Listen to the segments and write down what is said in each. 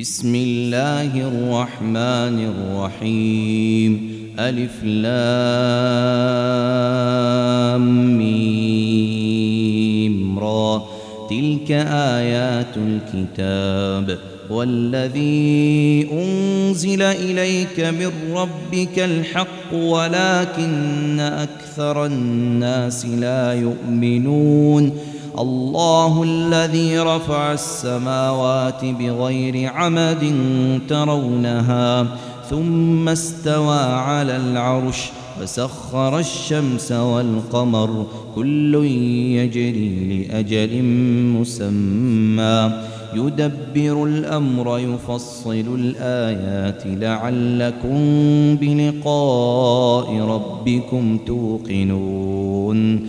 بسم الله الرحمن الرحيم. ألف لام را. تلك آيات الكتاب. والذي أنزل إليك من ربك الحق ولكن أكثر الناس لا يؤمنون. الله الذي رفع السماوات بغير عمد ترونها ثم استوى على العرش وسخر الشمس والقمر كل يجري لأجل مسمى. يدبر الأمر يفصل الآيات لعلكم بلقاء ربكم توقنون.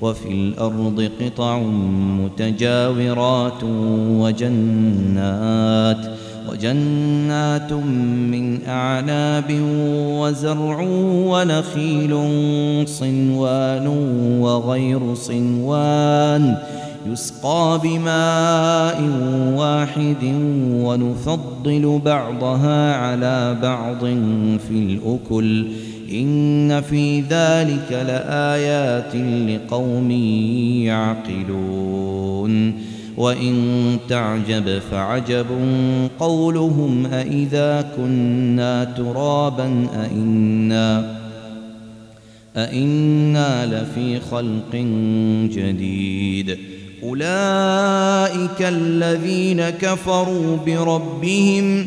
وفي الأرض قطع متجاورات وجنات وجنات من أعناب وزرع ونخيل صنوان وغير صنوان يسقى بماء واحد ونفضل بعضها على بعض في الأكل. إن في ذلك لآيات لقوم يعقلون وإن تعجب فعجب قولهم أإذا كنا ترابا أئنا أئنا لفي خلق جديد أولئك الذين كفروا بربهم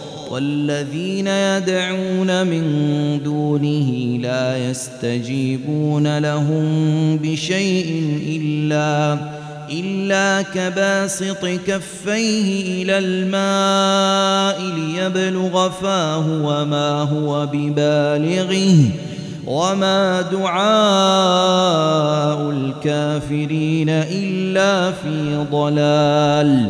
والذين يدعون من دونه لا يستجيبون لهم بشيء إلا إلا كباسط كفيه إلى الماء ليبلغ فاه وما هو ببالغه وما دعاء الكافرين إلا في ضلال.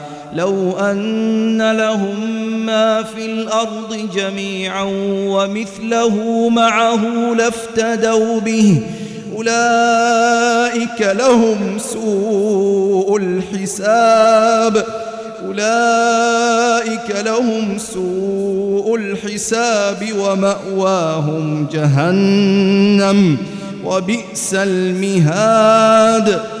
لو أن لهم ما في الأرض جميعا ومثله معه لافتدوا به أولئك لهم سوء الحساب أولئك لهم سوء الحساب ومأواهم جهنم وبئس المهاد.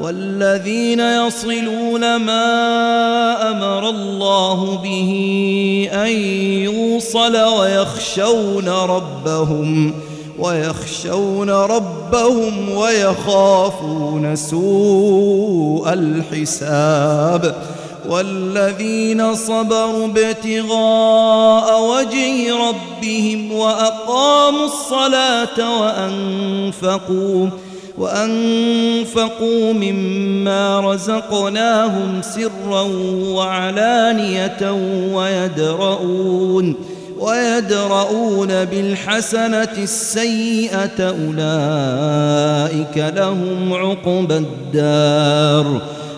والذين يصلون ما أمر الله به أن يوصل ويخشون ربهم ويخشون ربهم ويخافون سوء الحساب. والذين صبروا ابتغاء وجه ربهم وأقاموا الصلاة وأنفقوا وأنفقوا مما رزقناهم سرا وعلانية ويدرؤون ويدرؤون بالحسنة السيئة أولئك لهم عقبى الدار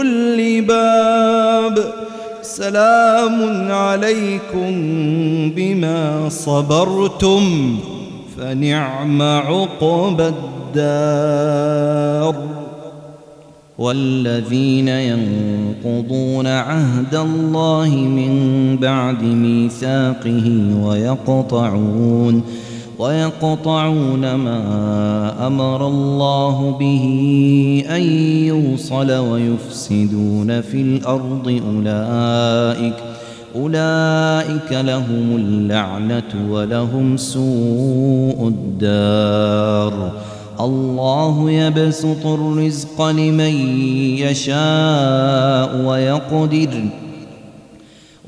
كل باب سلام عليكم بما صبرتم فنعم عقبى الدار والذين ينقضون عهد الله من بعد ميثاقه ويقطعون ويقطعون ما أمر الله به أن يوصل ويفسدون في الأرض أولئك أولئك لهم اللعنة ولهم سوء الدار. الله يبسط الرزق لمن يشاء ويقدر.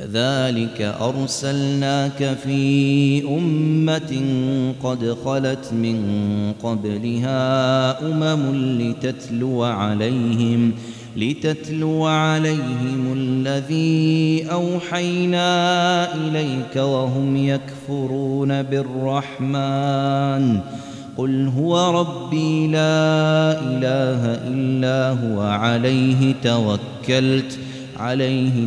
كذلك أرسلناك في أمة قد خلت من قبلها أمم لتتلو عليهم لتتلو عليهم الذي أوحينا إليك وهم يكفرون بالرحمن قل هو ربي لا إله إلا هو عليه توكلت عليه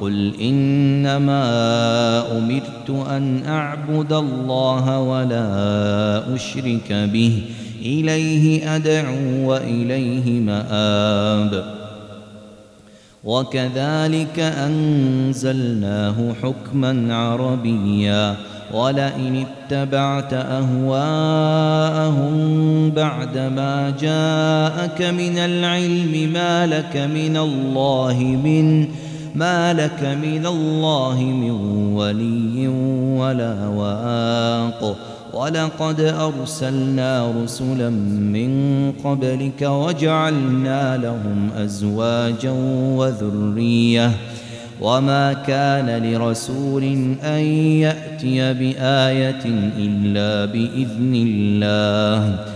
قل إنما أمرت أن أعبد الله ولا أشرك به إليه أدعو وإليه مآب. وكذلك أنزلناه حكما عربيا ولئن اتبعت أهواءهم بعدما جاءك من العلم ما لك من الله من ما لك من الله من ولي ولا واق. ولقد أرسلنا رسلا من قبلك وجعلنا لهم أزواجا وذرية. وما كان لرسول أن يأتي بآية إلا بإذن الله.